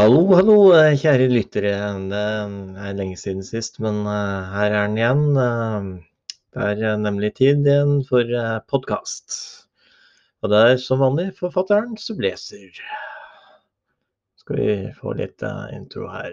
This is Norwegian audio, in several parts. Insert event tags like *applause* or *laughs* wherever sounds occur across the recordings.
Hallo, hallo, eh, kjære lyttere. Det er lenge siden sist, men eh, her er den igjen. Eh, Det er nemlig tid igjen for podkast. Og det er som vanlig forfatteren som leser. Skal vi få litt intro her.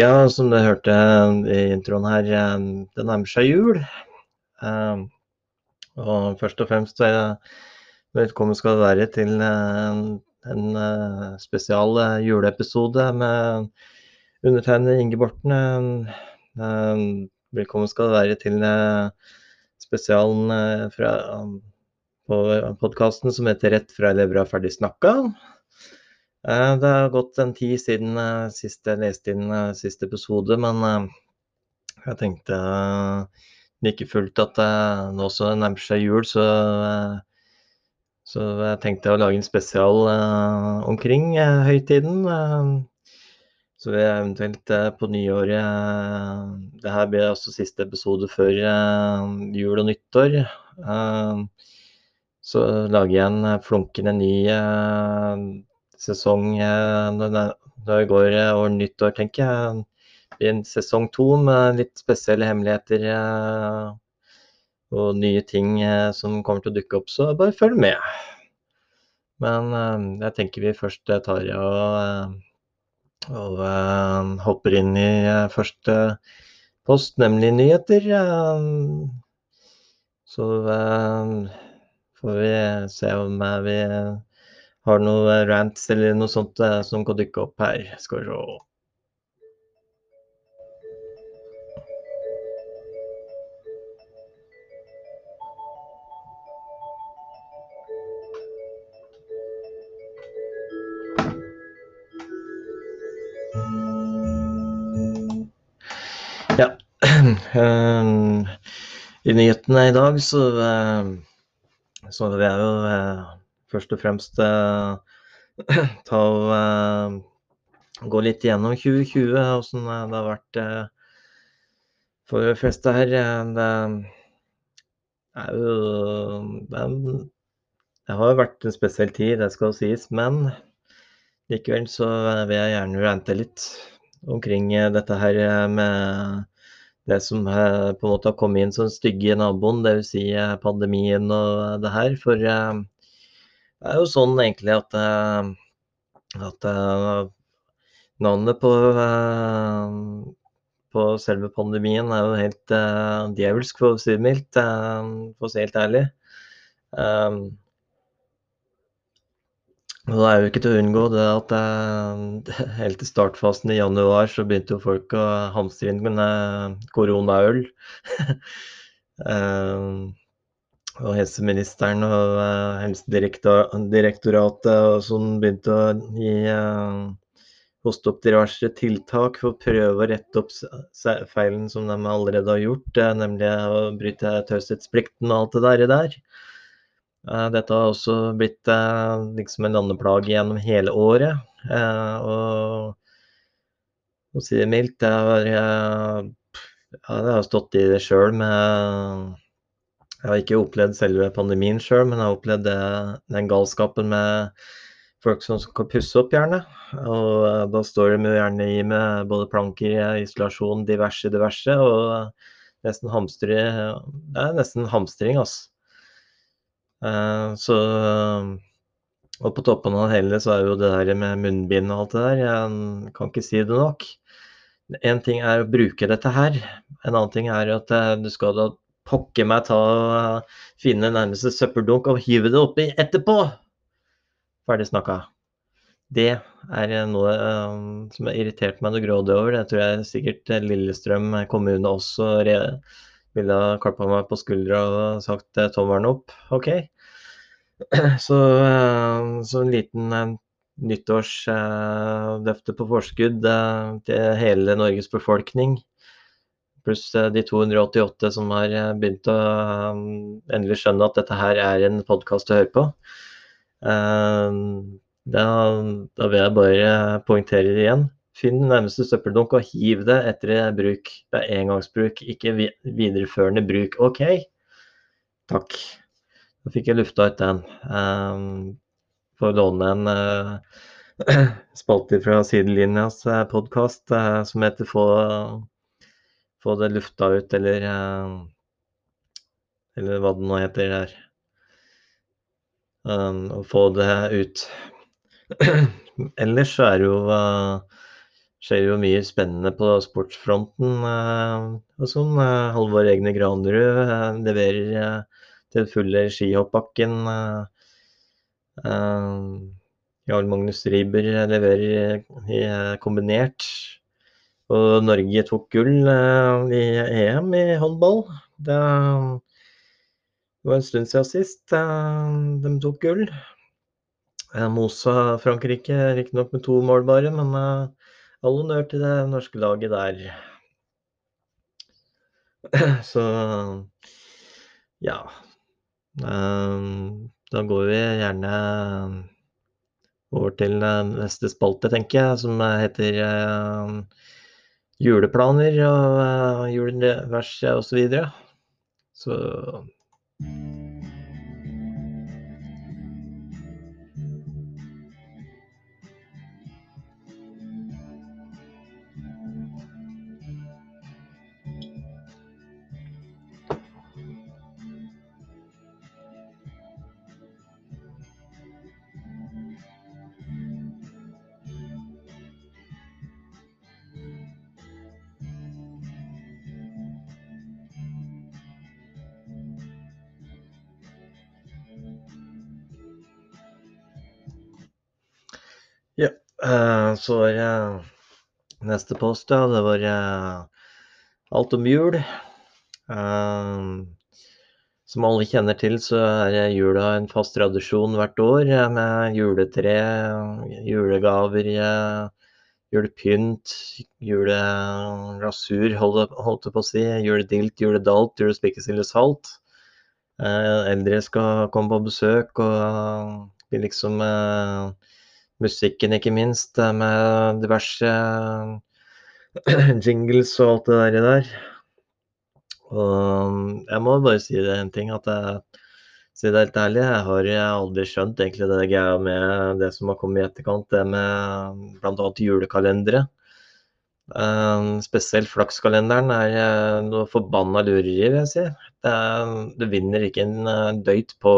Ja, som du hørte i introen her, eh, det nærmer seg jul. Eh, Og først og fremst eh, velkommen skal du være til en eh, spesial eh, juleepisode med undertegnede Inge Borten. Velkommen skal du være til eh, spesialen fra, på podkasten som heter 'Rett fra levra ferdig snakka'. Eh, Det har gått en tid siden eh, sist jeg leste inn eh, siste episode, men jeg tenkte like fullt at nå som det nærmer seg jul, så, så jeg tenkte å lage en spesial omkring høytiden. Så vil jeg eventuelt på nyåret Det her blir også siste episode før jul og nyttår. Så lager jeg en flunkende ny sesong eh, det går eh, over nyttår, tenker jeg. Det blir en sesong to med litt spesielle hemmeligheter eh, og nye ting som kommer til å dukke opp, så bare følg med. Men jeg tenker vi først tar og, og hopper inn i første post, nemlig nyheter. Så får vi se om vi har du noen rants eller noe sånt eh, som kan dukke opp her. Skal vi se. Ja. *clears throat* eh, I nyhetene i dag så, eh, så vil jeg jo eh, først og fremst eh, *clears throat* ta og eh, gå litt gjennom 2020, åssen det har vært eh, for de fleste her. Eh, Det er jo det, er, det har jo vært en spesiell tid, det skal sies, men likevel så vil jeg gjerne rante litt omkring eh, dette her eh, med det som eh, på en måte har kommet inn som stygge naboen, dvs. Si eh, pandemien og det her. For eh, det er jo sånn egentlig at, eh, at eh, navnet på, eh, på selve pandemien er jo helt djevelsk, for å si det mildt, for å si helt ærlig. Um, og det er jo ikke til å unngå det at *laughs* helt i startfasen i januar så begynte jo folk å hamstre inn med koronaøl. *laughs* Eh, og helseministeren og eh, Helsedirektoratet sånn begynte å gi eh, hoste opp tiltak for å prøve å rette opp feilen som de allerede har gjort, eh, nemlig å bryte taushetsplikten og alt det der. der. Dette har også blitt liksom en landeplage gjennom hele året. Og å si det mildt, det har, ja, har stått i det sjøl med Jeg har ikke opplevd selve pandemien sjøl, men jeg har opplevd det, den galskapen med folk som skal pusse opp, gjerne. Og eh, da står de gjerne i med både planker, isolasjon, diverse, diverse. Og nesten hamstre Det er nesten hamstring, altså. Så Og på toppen av det hele så er jo det der med munnbind og alt det der, jeg kan ikke si det nok. En ting er å bruke dette her, en annen ting er at du skal da pokker meg ta finne nærmeste søppeldunk og hive det oppi etterpå! Ferdig snakka. Det er noe um, som har irritert meg noe grådig over. Det tror jeg sikkert Lillestrøm kommune også ville ha klappa meg på skuldra og sagt eh, tommelen opp. OK. *clears throat* Så, uh, så en liten uh, nyttårsløfte uh, på forskudd til hele Norges befolkning pluss eh, de 288 som har eh, begynt å um, endelig skjønne at dette her er en podkast å høre på. Da, da, vil jeg bare poengtere det igjen. Finn nærmeste søppeldunk og hiv det etter bruk. Det er engangsbruk, ikke videreførende bruk. OK? Takk. Da fikk jeg lufta ut den. Um, får låne en uh, *clears throat* spalte fra Sidelinjas podkast som heter Få få det lufta ut, eller eh, Eller hva det nå heter der. Um, få det ut. *clears throat* Ellers så er det jo uh, skjer jo mye spennende på sportsfronten. Og sånn. Uh, Halvor Egne Granerud leverer til fulle skihoppbakken. Jarl Magnus Riiber leverer i kombinert. Og Norge tok gull eh, i EM i håndball. Det var en stund siden sist eh, de tok gull. Eh, Mosa Frankrike, riktignok med to mål bare, men all honnør til det norske laget der. *clears throat* Så ja. Da går vi gjerne over til neste spalte, tenker jeg, som heter juleplaner og uh, juleverset osv. Så, videre. så så var det neste post, ja. Det var eh, alt om jul. Eh, som alle kjenner til, så er jula en fast tradisjon hvert år med juletre, julegaver, julepynt, julerasur, holdt jeg på å si. Juledilt, juledalt, julespikkesild og salt. Eldre skal komme på besøk og bli liksom musikken, ikke minst, med diverse *clears throat* jingles og alt det der. Og jeg må bare si det en ting, at jeg, si det helt ærlig, jeg har aldri skjønt egentlig det greia med det som har kommet i etterkant, det med bl.a. julekalendere. Uh, spesielt flakskalenderen er noe forbanna lureri, vil jeg si. Det, du vinner ikke en døyt på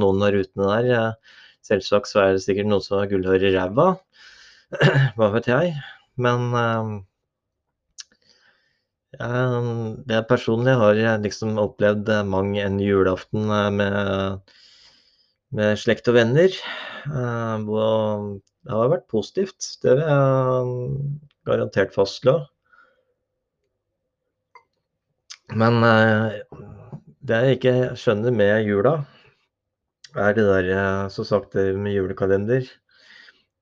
noen av rutene der. Selvsagt så er det sikkert noen som har gullhår i ræva. *clears throat* Hva vet jeg. Men uh, jeg personlig har jeg liksom opplevd mang en julaften eh, med, med slekt og venner. Og det har vært positivt. Det vil jeg garantert fastslå. Men det jeg ikke skjønner med jula, er det der eh, som sagt med julekalender.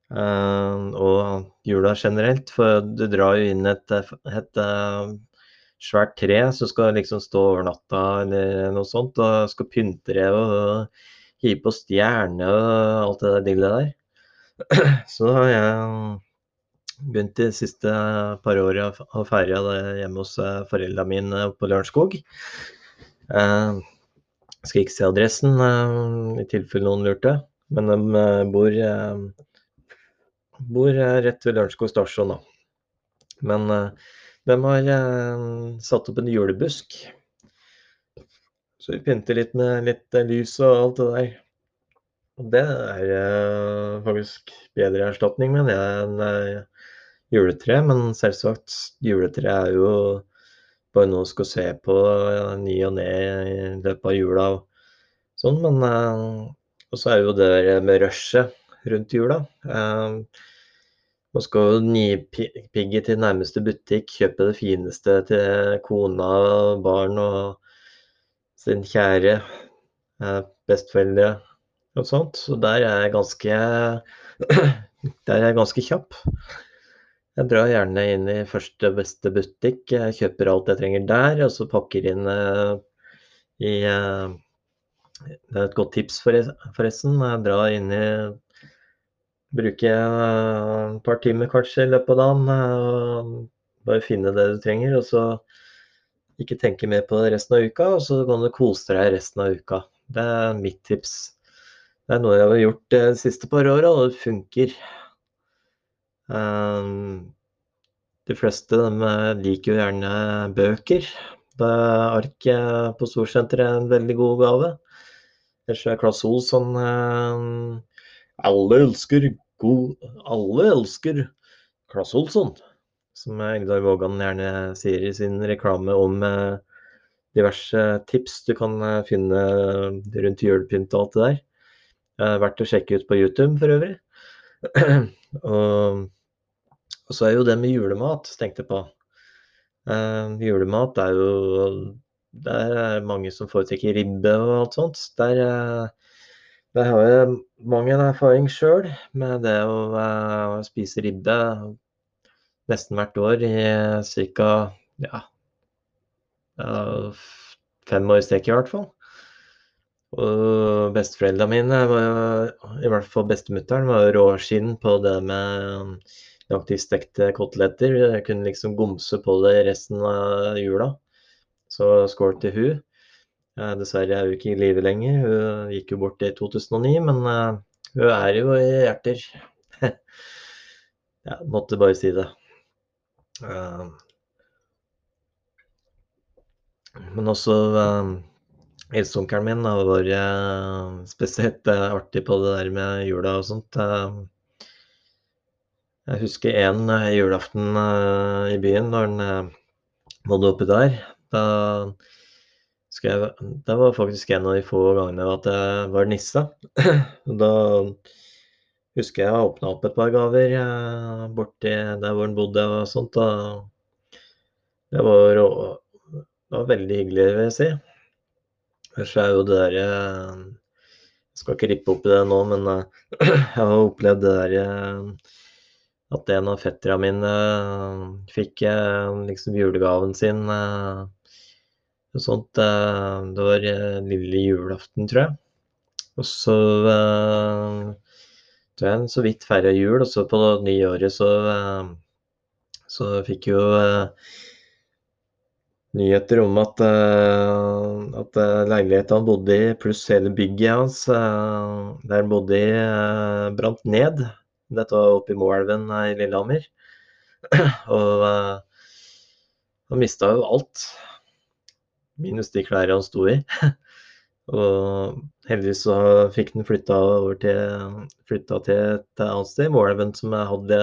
Uh, og jula generelt. For du drar jo inn et, et svært tre som skal liksom stå over natta eller noe sånt, og skal pynte det og hive på stjerne og alt det der dillet der. *clears throat* Så har jeg begynt de siste par åra å feire det hjemme hos foreldra mine på Lørenskog. Skal ikke si adressen, eh, i tilfelle noen lurte. Men de eh, bor, eh, bor rett ved Lørenskog stasjon. Da. Men de har satt opp en julebusk. Så vi pynter litt med litt lys og alt det der. Og det er faktisk bedre erstatning, mener jeg, enn juletre. Men selvsagt, juletre er jo bare noe du skal se på eh, ny og ne i løpet av jula og sånn. Men og så er jo det med rushet rundt jula. Man skal jo nipigge til nærmeste butikk, kjøpe det fineste til kona, barn og sin kjære, besteforeldre og sånt. Så der er jeg ganske *clears throat* Der er jeg ganske kjapp. Jeg drar gjerne inn i første beste butikk, jeg kjøper alt jeg trenger der, og så pakker inn i Det er et godt tips forresten. Jeg drar inn i Bruker et par timer kanskje i løpet av dagen. Bare finne det du trenger, og så ikke tenke mer på det resten av uka. Og så kan du kose deg resten av uka. Det er mitt tips. Det er noe jeg har gjort de siste par åra, og det funker. De fleste de liker jo gjerne bøker. Da er ark på Storsenteret en veldig god gave. Ellers er Claes Olsson alle elsker god Alle elsker Claes Olsson, som Eldar Vågan gjerne sier i sin reklame om eh, diverse tips du kan eh, finne rundt julepynt og alt det der. Verdt å sjekke ut på YouTube for øvrig. *clears throat* og, og, så er jo det med julemat, tenkte jeg på. Uh, julemat er jo Det er mange som foretrekker ribbe og alt sånt. Der uh, jeg har jo mang en erfaring sjøl med det å uh, spise ribbe nesten hvert år i ca. Ja, fem år i strekk i hvert fall. Og besteforeldrene mine, var, i hvert fall bestemutteren, var råskinn på det med nøyaktig stekte koteletter. Jeg kunne liksom gomse på det resten av jula. Så skål til hun. Dessverre er hun ikke i live lenger. Hun gikk jo bort i 2009, men uh, hun er jo i hjerter. *laughs* ja, måtte bare si det. Uh, men også eldsteonkelen min vært spesielt artig på det der med jula og sånt. Jeg husker en julaften i byen da den bodde oppi der. Da jeg, det var faktisk en av de få gangene at jeg var nisse. *clears throat* Da husker jeg åpna opp et par gaver eh, borti der hvor han bodde og sånt. Det var, det var veldig hyggelig, vil jeg si. Ellers er jo det derre eh, Jeg skal ikke rippe opp i det nå, men eh, *clears throat* jeg har opplevd det derre at en av fetterne mine fikk liksom julegaven sin noe sånt. Eh, det var eh, lille julaften, tror jeg. Og så eh, tror jeg så vidt feira jul, og så på nyåret så, så fikk jo nyheter om at, at leiligheten han bodde i, pluss hele bygget hans der han bodde i, brant ned. Dette var oppe i Moelven i Lillehammer. *clears throat* Og han mista jo alt minus de klærne han sto i. *laughs* og heldigvis så fikk han flytta over til, til et annet sted, Moelven, som hadde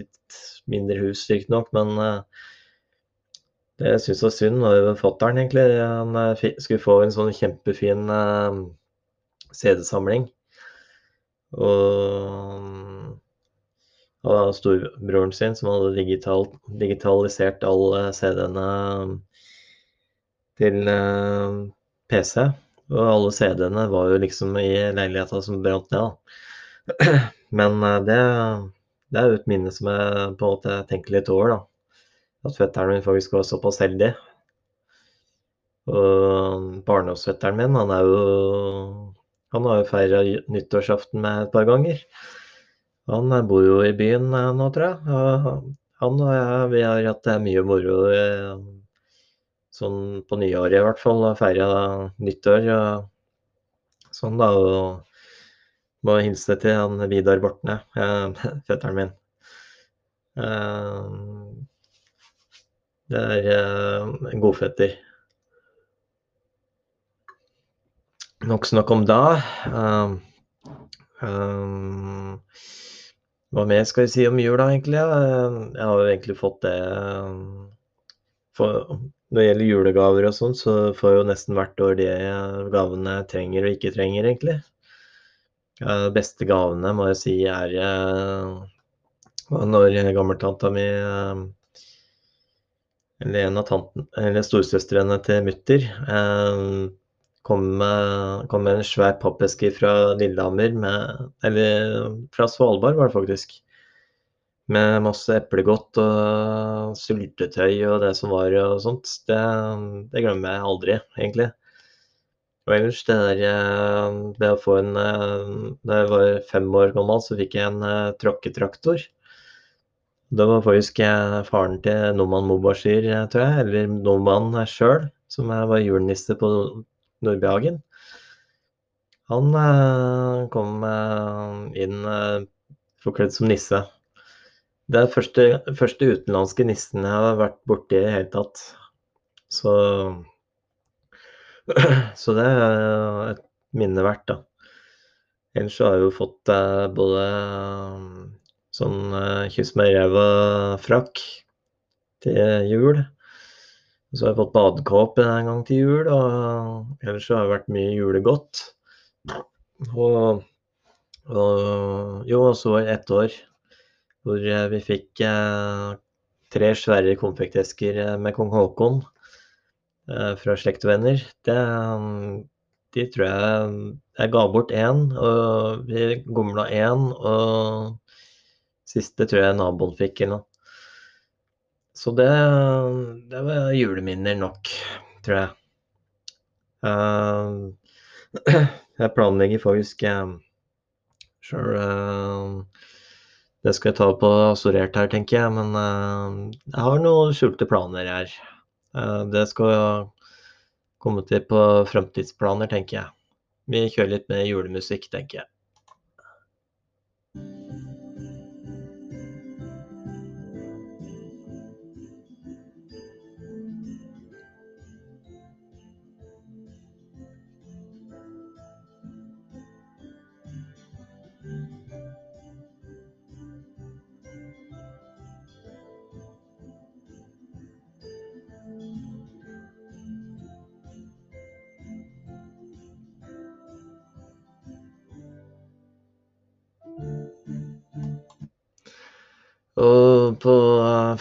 litt mindre hus, riktignok, men uh, det jeg var synd, Og fatter'n, egentlig. Han uh, skulle få en sånn kjempefin uh, CD-samling. Og av storebroren sin, som hadde digital, digitalisert alle CD-ene til eh, PC. Og alle CD-ene var jo liksom i leiligheta som brant ned. *clears throat* Men eh, det, det, er jo et minne som jeg på en måte tenker litt over. da. At fetteren min faktisk var såpass heldig. Og barndomsfetteren min, han er jo Han har jo feira nyttårsaften med et par ganger. Han bor jo i byen eh, nå, tror jeg. Han og jeg vi har hatt mye moro sånn på nyåret i hvert fall, feira nyttår. Sånn da, og må hilse til han Vidar Bortne, eh, *laughs* fetteren min. Eh, Det er en godfetter. Nok snakk om da. Um, hva mer skal vi si om jula, egentlig? Jeg har jo egentlig fått det for, Når det gjelder julegaver og sånn, så får jeg jo nesten hvert år de gavene jeg trenger og ikke trenger, egentlig. De beste gavene må jeg si er når gammeltanta mi Eller en av tanten, eller storesøstrene til mutter kom med, kom med en svær pappeske fra Lillehammer, med, eller fra Svalbard var det faktisk, med masse eplegodt og syltetøy og det som var og sånt. Det, det glemmer jeg aldri, egentlig. Og ellers, det der det å få en Da jeg var fem år gammel, så fikk jeg en uh, tråkketraktor. Det var faktisk faren til Noman Mobashir, tror jeg, eller Noman sjøl, som jeg var julenisse på Nordbyhagen. Han eh, kom eh, inn eh, forkledd som nisse. Det er første, første utenlandske nissen jeg har vært borti i det hele tatt. Så, *clears throat* så det er et minne verdt, da. Ellers har jeg jo fått både sånn kyss med ræva-frakk til jul. Så har jeg fått badekåpe en gang til jul, og ellers har det vært mye julegodt. Og, og jo, så var det ett år hvor vi fikk eh, tre svære konfektesker eh, med kong Haakon eh, fra slekt og venner. Det, de tror jeg Jeg ga bort én, og vi gomla én, og siste tror jeg naboen fikk eller noe. Så det, det var juleminner nok, tror jeg. Uh, *clears throat* jeg planlegger faktisk uh, sjøl uh, Det skal jeg ta på assorert her, tenker jeg. Men jeg har noen skjulte planer her. det skal komme til på framtidsplaner, tenker jeg. Vi kjører litt med julemusikk, tenker jeg.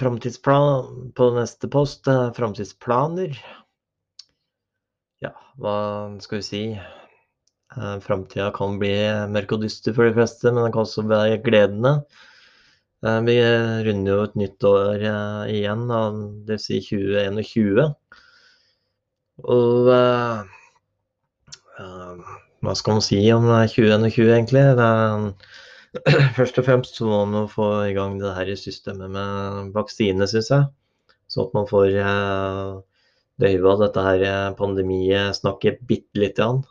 Framtidsplan På neste post, uh, framtidsplaner. Ja, hva skal vi si? Uh, Framtida kan bli mørk og dyster for de fleste, men den kan også være gledende. Uh, vi runder jo et nytt år igjen, vil si 2021. Og hva skal man si om 2021, egentlig? Det er *clears throat* Først og fremst så må man få i gang det her systemet med vaksine, syns jeg. Sånn at man får eh, døyva dette her eh, pandemisnakket bitte lite grann.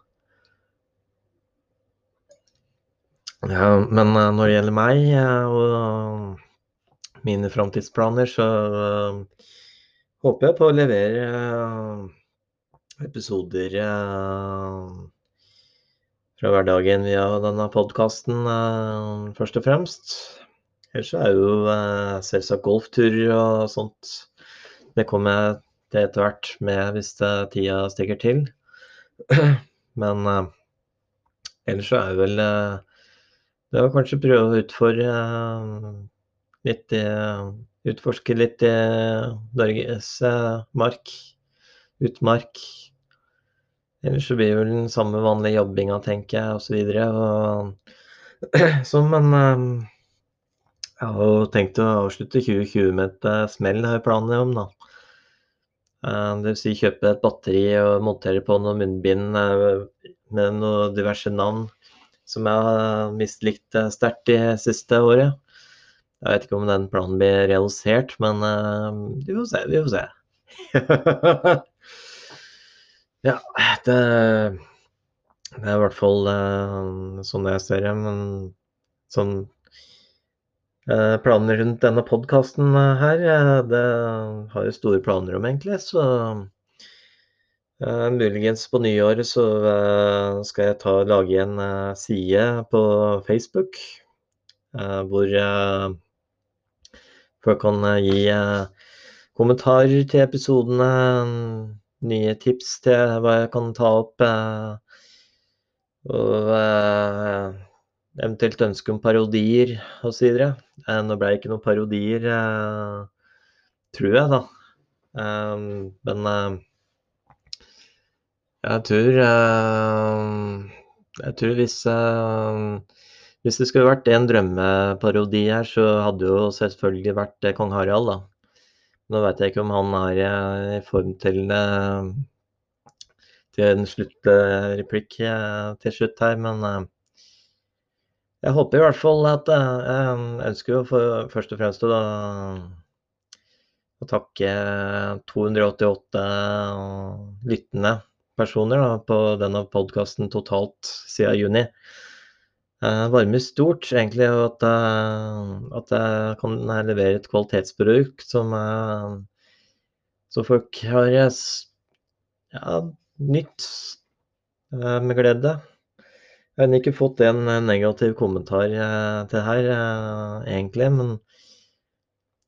Ja, men eh, når det gjelder meg og mine framtidsplaner, så håper jeg på å levere episoder fra hverdagen via denne podkasten, eh, først og fremst. Ellers er jo eh, selvsagt golfturer og sånt. Det kommer jeg til etter hvert med hvis tida stikker til. *clears throat* Men eh, ellers så er det vel Det å kanskje prøve å utfordre litt Utforske litt i Norges mark, utmark. Ellers så blir det vel den samme vanlige jobbinga, tenker jeg, osv. Så, *clears throat* så, men ehm, jeg har jo tenkt å avslutte 2020 med et uh, smell, har jeg planer om, da. Uh, det vil si kjøpe et batteri og montere på noen munnbind uh, med noen diverse navn som jeg har mislikt sterkt det siste året. Jeg vet ikke om den planen blir realisert, men vi får se. Vi får se. *laughs* Ja, det, det er i hvert fall uh, sånn jeg ser det. Men sånn Eh, planer rundt denne podkasten her, det har jeg store planer om, egentlig. Så muligens på nyåret så skal jeg ta, lage en side på Facebook hvor folk kan gi kommentarer til episodene, nye tips til hva jeg kan ta opp. og eventuelt ønske om parodier osv. Eh, nå ble det ikke noen parodier, eh, tror jeg, da. Eh, men eh, jeg tror eh, Jeg tror hvis eh, hvis det skulle vært en drømmeparodi her, så hadde jo selvfølgelig vært kong Harald, da. Nå vet jeg ikke om han er i form til, til en sluttreplikk til slutt her, men jeg håper i hvert fall at eh, Jeg ønsker jo for, først og fremst å, å takke 288 lyttende personer da, på denne podkasten totalt siden juni. Uh, varmer stort egentlig at, uh, at jeg kan levere et kvalitetsprodukt som, uh, som folk har ja, nytt med glede. Jeg har ikke fått en eh, negativ kommentar eh, til her, eh, egentlig. Men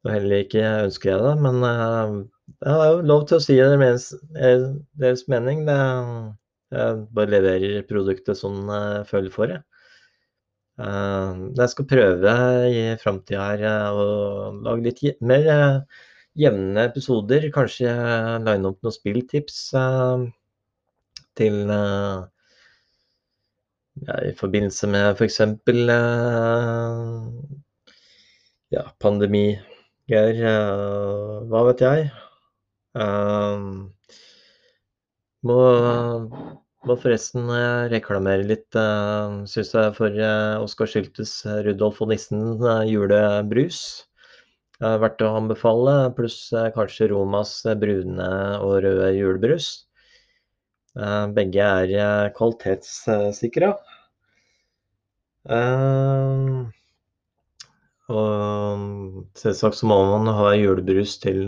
heller ikke ønsker jeg det. Men jeg har jo lov til å si deres, deres mening. Jeg bare leverer produktet sånn jeg føler for det. Jeg skal prøve i framtida her å lage litt mer jevne episoder. Kanskje line opp noen spilltips til ja, i forbindelse med f.eks. For ja, pandemigreier. Hva vet jeg. Må, må, forresten reklamere litt, uh, syns jeg, for uh, Oskar Syltes Rudolf og nissen julebrus. Verdt å anbefale, pluss kanskje Romas brune og røde julebrus. Eh, begge er eh, kvalitetssikra. Eh, og selvsagt så må man ha julebrus til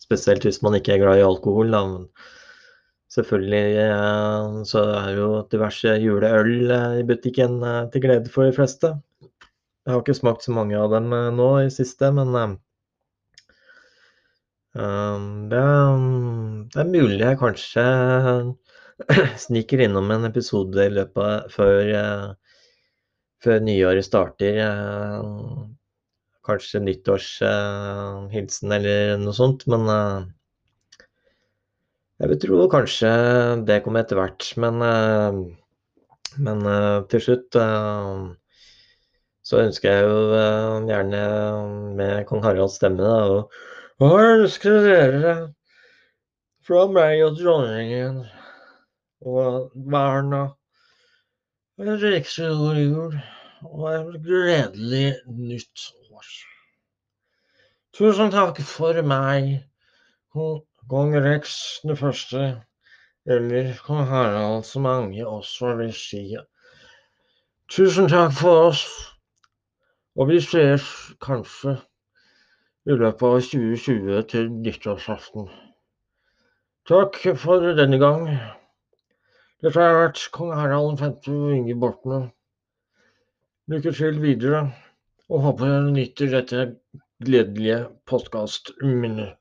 Spesielt hvis man ikke er glad i alkohol. Da. Selvfølgelig så er jo diverse juleøl i butikken til glede for de fleste. Jeg har ikke smakt så mange av dem nå i siste, men Um, det, er mulig jeg kanskje *clears throat* sniker innom en episode i løpet av før, før nyåret starter. Kanskje nyttårshilsen eller noe sånt, men jeg vil tro kanskje det kommer etter hvert. Men, men til slutt så ønsker jeg jo gjerne med kong Haralds stemme da, og hva ønsker dere fra meg og dronningen og barna en riktig god jul og et gledelig nytt år? Tusen takk for meg, kong Rex den første, eller kong Harald, som mange også vil si. Tusen takk for oss, og vi ses kanskje i løpet av 2020 til nyttårsaften. Takk for denne gang. Dette har vært kong Harald 5. og Inge Borten. Lykke til videre, og håper dere nyter dette gledelige podkastminnet.